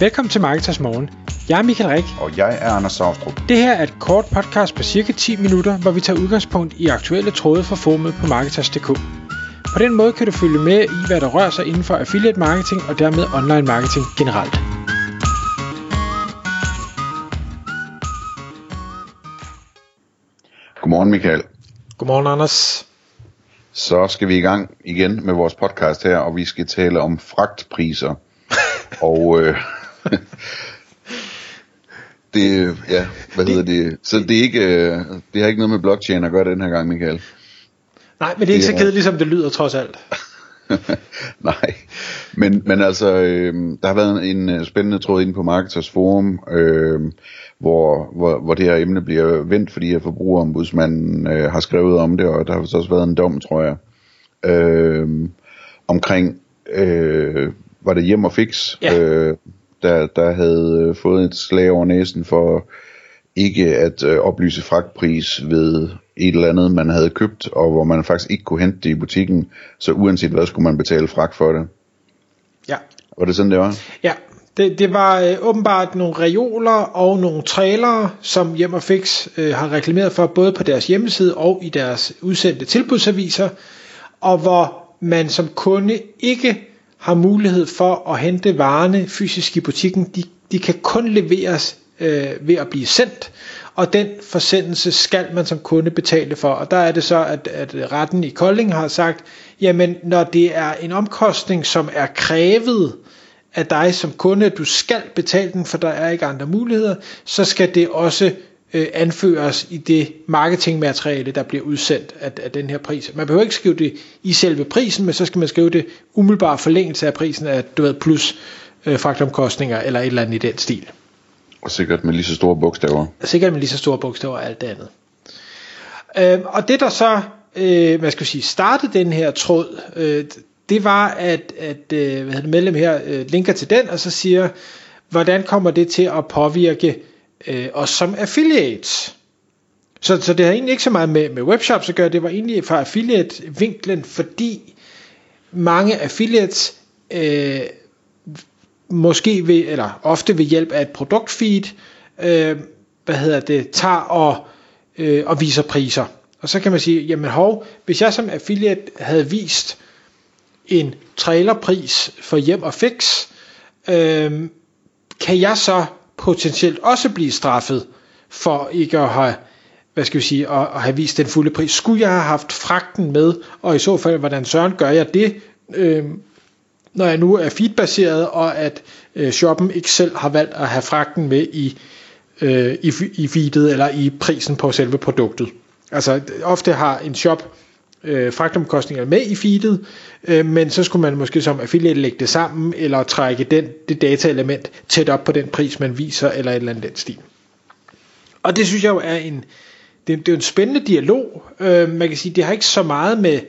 Velkommen til Marketers Morgen. Jeg er Michael Rik. Og jeg er Anders Saustrup. Det her er et kort podcast på cirka 10 minutter, hvor vi tager udgangspunkt i aktuelle tråde fra formet på Marketers.dk. På den måde kan du følge med i, hvad der rører sig inden for affiliate marketing og dermed online marketing generelt. Godmorgen Michael. Godmorgen Anders. Så skal vi i gang igen med vores podcast her, og vi skal tale om fragtpriser. og øh, det, ja, hvad hedder det? Så det, er ikke, øh, det har ikke noget med blockchain at gøre den her gang, Michael. Nej, men det er ikke det, så kedeligt, som det lyder trods alt. Nej, men, men altså, øh, der har været en, en spændende tråd inde på Marketers Forum, øh, hvor, hvor, hvor det her emne bliver vendt, fordi at forbrugerombudsmanden øh, har skrevet om det, og der har så også været en dom, tror jeg, øh, omkring, øh, var det hjem og fix, ja. øh, der, der havde fået et slag over næsen for ikke at øh, oplyse fragtpris ved et eller andet, man havde købt, og hvor man faktisk ikke kunne hente det i butikken, så uanset hvad, skulle man betale fragt for det. Ja. Var det sådan, det var? Ja, det, det var øh, åbenbart nogle reoler og nogle trailere, som Hjem og Fix øh, har reklameret for, både på deres hjemmeside og i deres udsendte tilbudsaviser, og hvor man som kunde ikke har mulighed for at hente varerne fysisk i butikken. De, de kan kun leveres øh, ved at blive sendt, og den forsendelse skal man som kunde betale for. Og der er det så, at, at retten i Kolding har sagt, jamen når det er en omkostning, som er krævet af dig som kunde, at du skal betale den, for der er ikke andre muligheder, så skal det også øh, anføres i det marketingmateriale, der bliver udsendt af, af den her pris. Man behøver ikke skrive det i selve prisen, men så skal man skrive det umiddelbart forlængelse af prisen af, du ved, plus øh, fragtomkostninger eller et eller andet i den stil. Og sikkert med lige så store bogstaver. Sikkert med lige så store bogstaver og alt det andet. Øh, og det der så, øh, hvad skal sige, startede den her tråd, øh, det var, at, at øh, hvad hedder medlem her øh, linker til den, og så siger, hvordan kommer det til at påvirke øh, og som affiliates? Så, så det har egentlig ikke så meget med, med webshops at gøre, det var egentlig fra affiliate-vinklen, fordi mange affiliates øh, måske ved, eller ofte ved hjælp af et produktfeed, øh, hvad hedder det, tager og, øh, og viser priser. Og så kan man sige, jamen hov, hvis jeg som affiliate havde vist en trailerpris for hjem og fix, øh, kan jeg så potentielt også blive straffet for ikke at have, hvad skal vi sige, at, at have vist den fulde pris. Skulle jeg have haft fragten med, og i så fald, hvordan søren gør jeg det, øh, når jeg nu er feedbaseret, og at øh, shoppen ikke selv har valgt at have fragten med i, øh, i, i feedet eller i prisen på selve produktet. Altså ofte har en shop øh, fragtomkostningerne med i feedet, øh, men så skulle man måske som affiliate lægge det sammen, eller trække den, det dataelement tæt op på den pris, man viser, eller et eller andet den stil. Og det synes jeg jo er en, det, det er en spændende dialog. Øh, man kan sige, det har ikke så meget med,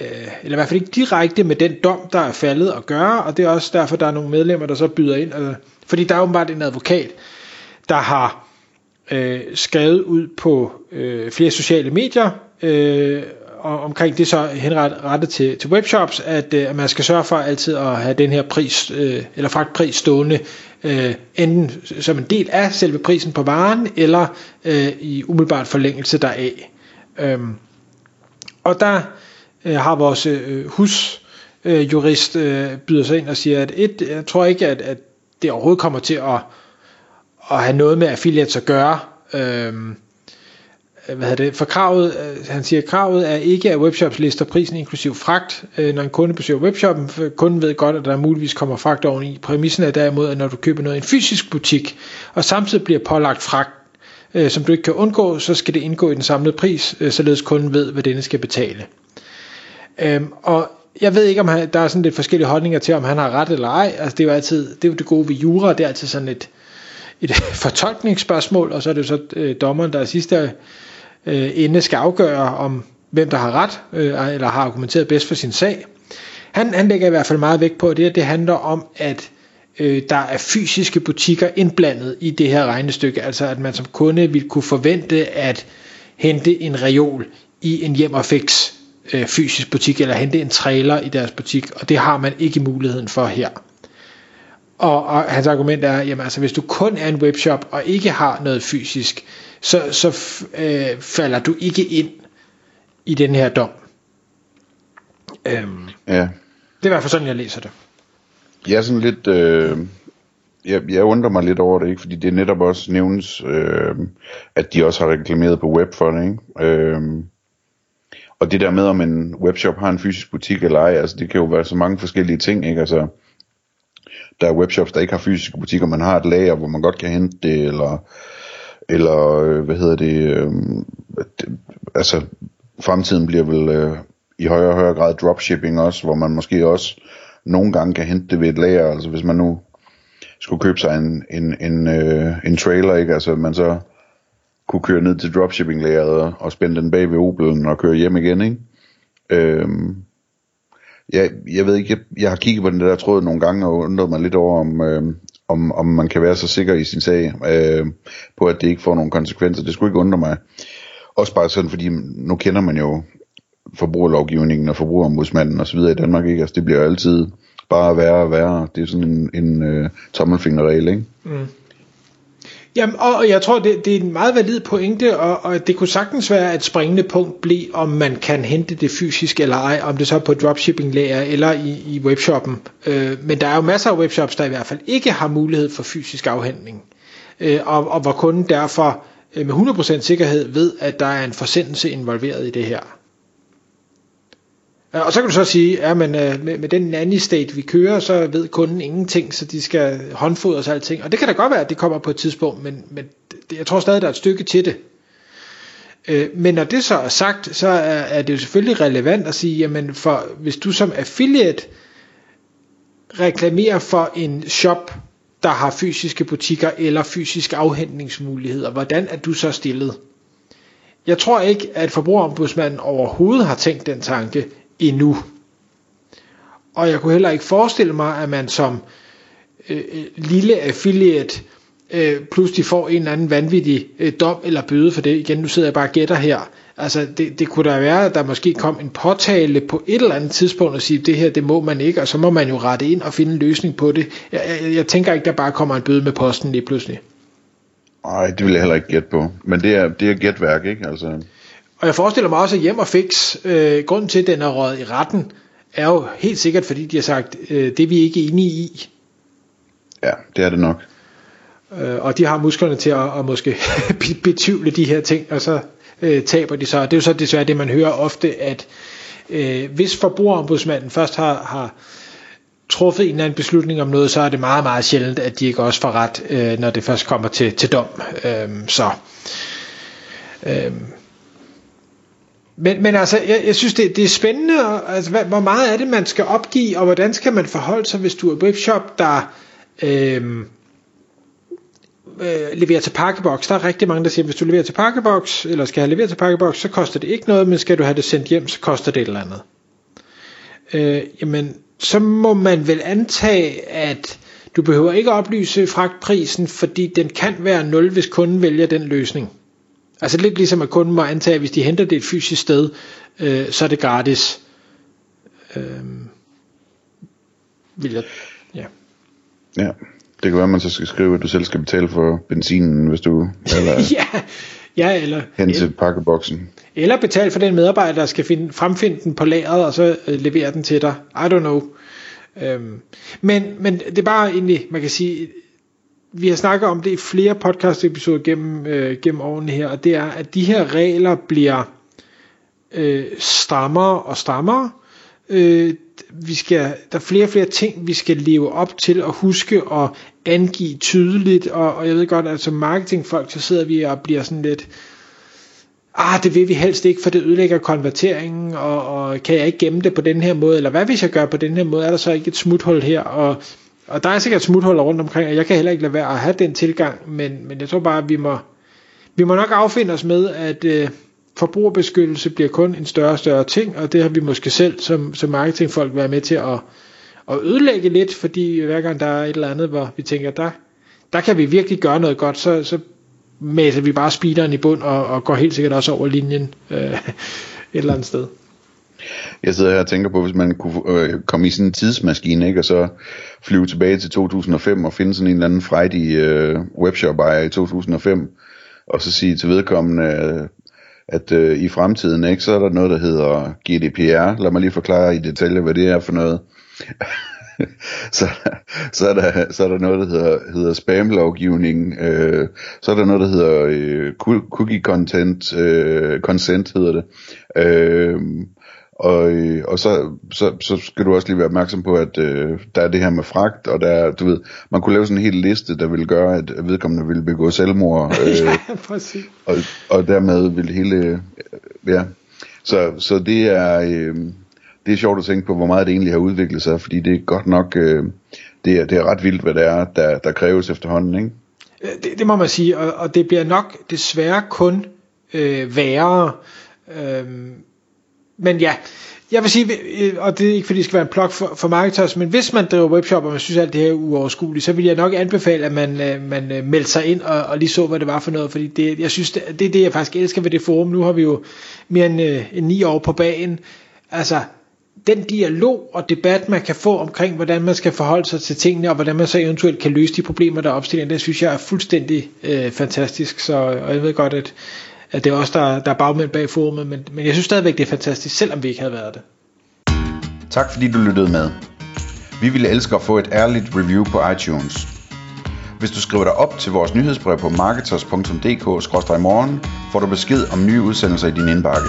øh, eller i hvert fald ikke direkte med den dom, der er faldet at gøre, og det er også derfor, der er nogle medlemmer, der så byder ind, øh, fordi der er åbenbart en advokat, der har øh, skrevet ud på øh, flere sociale medier, øh, og omkring det så henrettet til, til webshops, at, øh, at man skal sørge for altid at have den her pris, øh, eller fragtpris stående, øh, enten som en del af selve prisen på varen, eller øh, i umiddelbart forlængelse deraf. Øhm, og der øh, har vores øh, husjurist øh, byder sig ind og siger, at et, jeg tror ikke, at, at det overhovedet kommer til at, at have noget med affiliates at gøre. Øhm, Øh, hvad hedder det, for kravet, øh, han siger, kravet er ikke, at webshops lister prisen inklusiv fragt, øh, når en kunde besøger webshoppen, for kunden ved godt, at der muligvis kommer fragt oveni. Præmissen er derimod, at når du køber noget i en fysisk butik, og samtidig bliver pålagt fragt, som du ikke kan undgå, så skal det indgå i den samlede pris, således kunden ved, hvad denne skal betale. Øhm, og jeg ved ikke, om han, der er sådan lidt forskellige holdninger til, om han har ret eller ej. Altså, det er jo altid, det er jo det gode ved jura, det er altid sådan et, et fortolkningsspørgsmål, og så er det jo så øh, dommeren, der er sidste øh, ende skal afgøre, om hvem der har ret, øh, eller har argumenteret bedst for sin sag. Han, han lægger i hvert fald meget vægt på, at det, det handler om, at øh, der er fysiske butikker indblandet i det her regnestykke, altså at man som kunde vil kunne forvente at hente en reol i en hjem og fix øh, fysisk butik, eller hente en trailer i deres butik, og det har man ikke muligheden for her. Og, og hans argument er, jamen altså hvis du kun er en webshop og ikke har noget fysisk, så, så øh, falder du ikke ind i den her dom. Øhm, Ja. det er i hvert fald sådan, jeg læser det. Jeg er sådan lidt... Øh, jeg, jeg undrer mig lidt over det, ikke? Fordi det netop også nævnes, øh, at de også har reklameret på web for det, ikke? Øh, og det der med, om en webshop har en fysisk butik eller ej, altså det kan jo være så mange forskellige ting, ikke? Altså, der er webshops, der ikke har fysiske butikker, man har et lager, hvor man godt kan hente det, eller, eller øh, hvad hedder det, øh, det altså fremtiden bliver vel øh, i højere og højere grad dropshipping også, hvor man måske også nogle gange kan hente det ved et lager, altså hvis man nu skulle købe sig en, en, en, øh, en trailer, ikke? altså man så kunne køre ned til dropshipping lageret og, spænde den bag ved Opelen og køre hjem igen, ikke? Øhm, jeg, jeg ved ikke, jeg, jeg har kigget på den der tråd nogle gange og undret mig lidt over, om, øh, om, om man kan være så sikker i sin sag, øh, på at det ikke får nogen konsekvenser. Det skulle ikke undre mig. Også bare sådan, fordi nu kender man jo forbrugerlovgivningen og forbrugerombudsmanden og så videre i Danmark, ikke? Altså det bliver altid bare værre og værre. Det er sådan en, en øh, tommelfingerregel, ikke? Mm. Jamen, og jeg tror, det, det er en meget valid pointe, og, og det kunne sagtens være, at springende punkt bliver, om man kan hente det fysisk eller ej, om det så er på dropshipping-lager eller i, i webshoppen. Øh, men der er jo masser af webshops, der i hvert fald ikke har mulighed for fysisk afhentning, øh, og, og hvor kunden derfor øh, med 100% sikkerhed ved, at der er en forsendelse involveret i det her. Og så kan du så sige, at øh, med, med den nanny state vi kører, så ved kunden ingenting, så de skal håndfodres og alting. Og det kan da godt være, at det kommer på et tidspunkt, men, men det, jeg tror stadig, der er et stykke til det. Øh, Men når det så er sagt, så er, er det jo selvfølgelig relevant at sige, jamen for, hvis du som affiliate reklamerer for en shop, der har fysiske butikker eller fysiske afhentningsmuligheder, hvordan er du så stillet? Jeg tror ikke, at forbrugerombudsmanden overhovedet har tænkt den tanke endnu. Og jeg kunne heller ikke forestille mig, at man som øh, øh, lille affiliate øh, pludselig får en eller anden vanvittig øh, dom eller bøde for det. Igen, nu sidder jeg bare og gætter her. Altså, det, det kunne da være, at der måske kom en påtale på et eller andet tidspunkt og sige, det her, det må man ikke, og så må man jo rette ind og finde en løsning på det. Jeg, jeg, jeg tænker ikke, der bare kommer en bøde med posten lige pludselig. Nej, det vil jeg heller ikke gætte på. Men det er, det er gætværk, ikke? Altså, og jeg forestiller mig også, at hjem og fix, øh, grunden til, at den er røget i retten, er jo helt sikkert, fordi de har sagt, øh, det er vi ikke enige i. ja, det er det nok. Øh, og de har musklerne til at, at måske be- betvivle de her ting, og så øh, taber de så. Det er jo så desværre det, man hører ofte, at øh, hvis forbrugerombudsmanden først har, har truffet en eller anden beslutning om noget, så er det meget, meget sjældent, at de ikke også får ret, øh, når det først kommer til, til dom. Øh, så øh, men, men altså, jeg, jeg synes, det, det er spændende, og, altså, hvad, hvor meget er det, man skal opgive, og hvordan skal man forholde sig, hvis du er webshop, der øh, øh, leverer til pakkeboks. Der er rigtig mange, der siger, hvis du leverer til pakkeboks, eller skal have leveret til pakkeboks, så koster det ikke noget, men skal du have det sendt hjem, så koster det et eller andet. Øh, jamen, så må man vel antage, at du behøver ikke oplyse fragtprisen, fordi den kan være 0, hvis kunden vælger den løsning. Altså lidt ligesom at kunden må antage, at hvis de henter det et fysisk sted, øh, så er det gratis. Øh, vil jeg, ja. Ja. Det kan være, at man så skal skrive, at du selv skal betale for benzinen, hvis du eller ja, ja, eller, hen til pakkeboksen. eller betale for den medarbejder, der skal finde, fremfinde den på lageret, og så øh, levere den til dig. I don't know. Øhm, men, men det er bare egentlig, man kan sige, vi har snakket om det i flere podcast episoder gennem, øh, gennem årene her, og det er, at de her regler bliver øh, strammere og strammere. Øh, vi skal, der er flere og flere ting, vi skal leve op til og huske og angive tydeligt, og, og jeg ved godt, at som marketingfolk, så sidder vi og bliver sådan lidt, ah, det vil vi helst ikke, for det ødelægger konverteringen, og, og kan jeg ikke gemme det på den her måde, eller hvad hvis jeg gør på den her måde, er der så ikke et smuthul her, og, og der er sikkert smuthuller rundt omkring, og jeg kan heller ikke lade være at have den tilgang, men, men jeg tror bare, at vi må, vi må nok affinde os med, at øh, forbrugerbeskyttelse bliver kun en større og større ting, og det har vi måske selv som, som marketingfolk været med til at, at ødelægge lidt, fordi hver gang der er et eller andet, hvor vi tænker, der, der kan vi virkelig gøre noget godt, så, så mæser vi bare speederen i bund og, og går helt sikkert også over linjen øh, et eller andet sted. Jeg sidder her og tænker på, hvis man kunne øh, komme i sådan en tidsmaskine, ikke, og så flyve tilbage til 2005 og finde sådan en eller anden frejdig øh, webshop ejer i 2005, og så sige til vedkommende, øh, at øh, i fremtiden, ikke, så er der noget, der hedder GDPR. Lad mig lige forklare i detalje, hvad det er for noget. så, så, er der, så er der noget, der hedder, hedder spam-lovgivning, øh, så er der noget, der hedder øh, cookie content, øh, consent hedder det, øh, og, øh, og så, så, så skal du også lige være opmærksom på, at øh, der er det her med fragt, og der er, du ved, man kunne lave sådan en hel liste, der ville gøre, at vedkommende ville begå selvmord. Øh, ja, præcis. Og, og dermed vil hele, øh, ja. Så, så det er, øh, det er sjovt at tænke på, hvor meget det egentlig har udviklet sig, fordi det er godt nok, øh, det, er, det er ret vildt, hvad det er, der, der kræves efterhånden, ikke? Det, det må man sige, og, og det bliver nok desværre kun øh, værre. Øh, men ja, jeg vil sige, øh, og det er ikke fordi det skal være en plug for, for marketers, men hvis man driver webshop, og man synes alt det her er uoverskueligt, så vil jeg nok anbefale, at man, øh, man øh, melder sig ind og, og lige så, hvad det var for noget, fordi det, jeg synes, det, det er det, jeg faktisk elsker ved det forum. Nu har vi jo mere end, end ni år på bagen. Altså, den dialog og debat, man kan få omkring, hvordan man skal forholde sig til tingene, og hvordan man så eventuelt kan løse de problemer, der opstiller, det synes jeg er fuldstændig øh, fantastisk. Så, og jeg ved godt, at, at det er også der, der er bagmænd bag forumet, men, men jeg synes stadigvæk, det er fantastisk, selvom vi ikke havde været det. Tak fordi du lyttede med. Vi ville elske at få et ærligt review på iTunes. Hvis du skriver dig op til vores nyhedsbrev på marketers.dk-morgen, får du besked om nye udsendelser i din indbakke.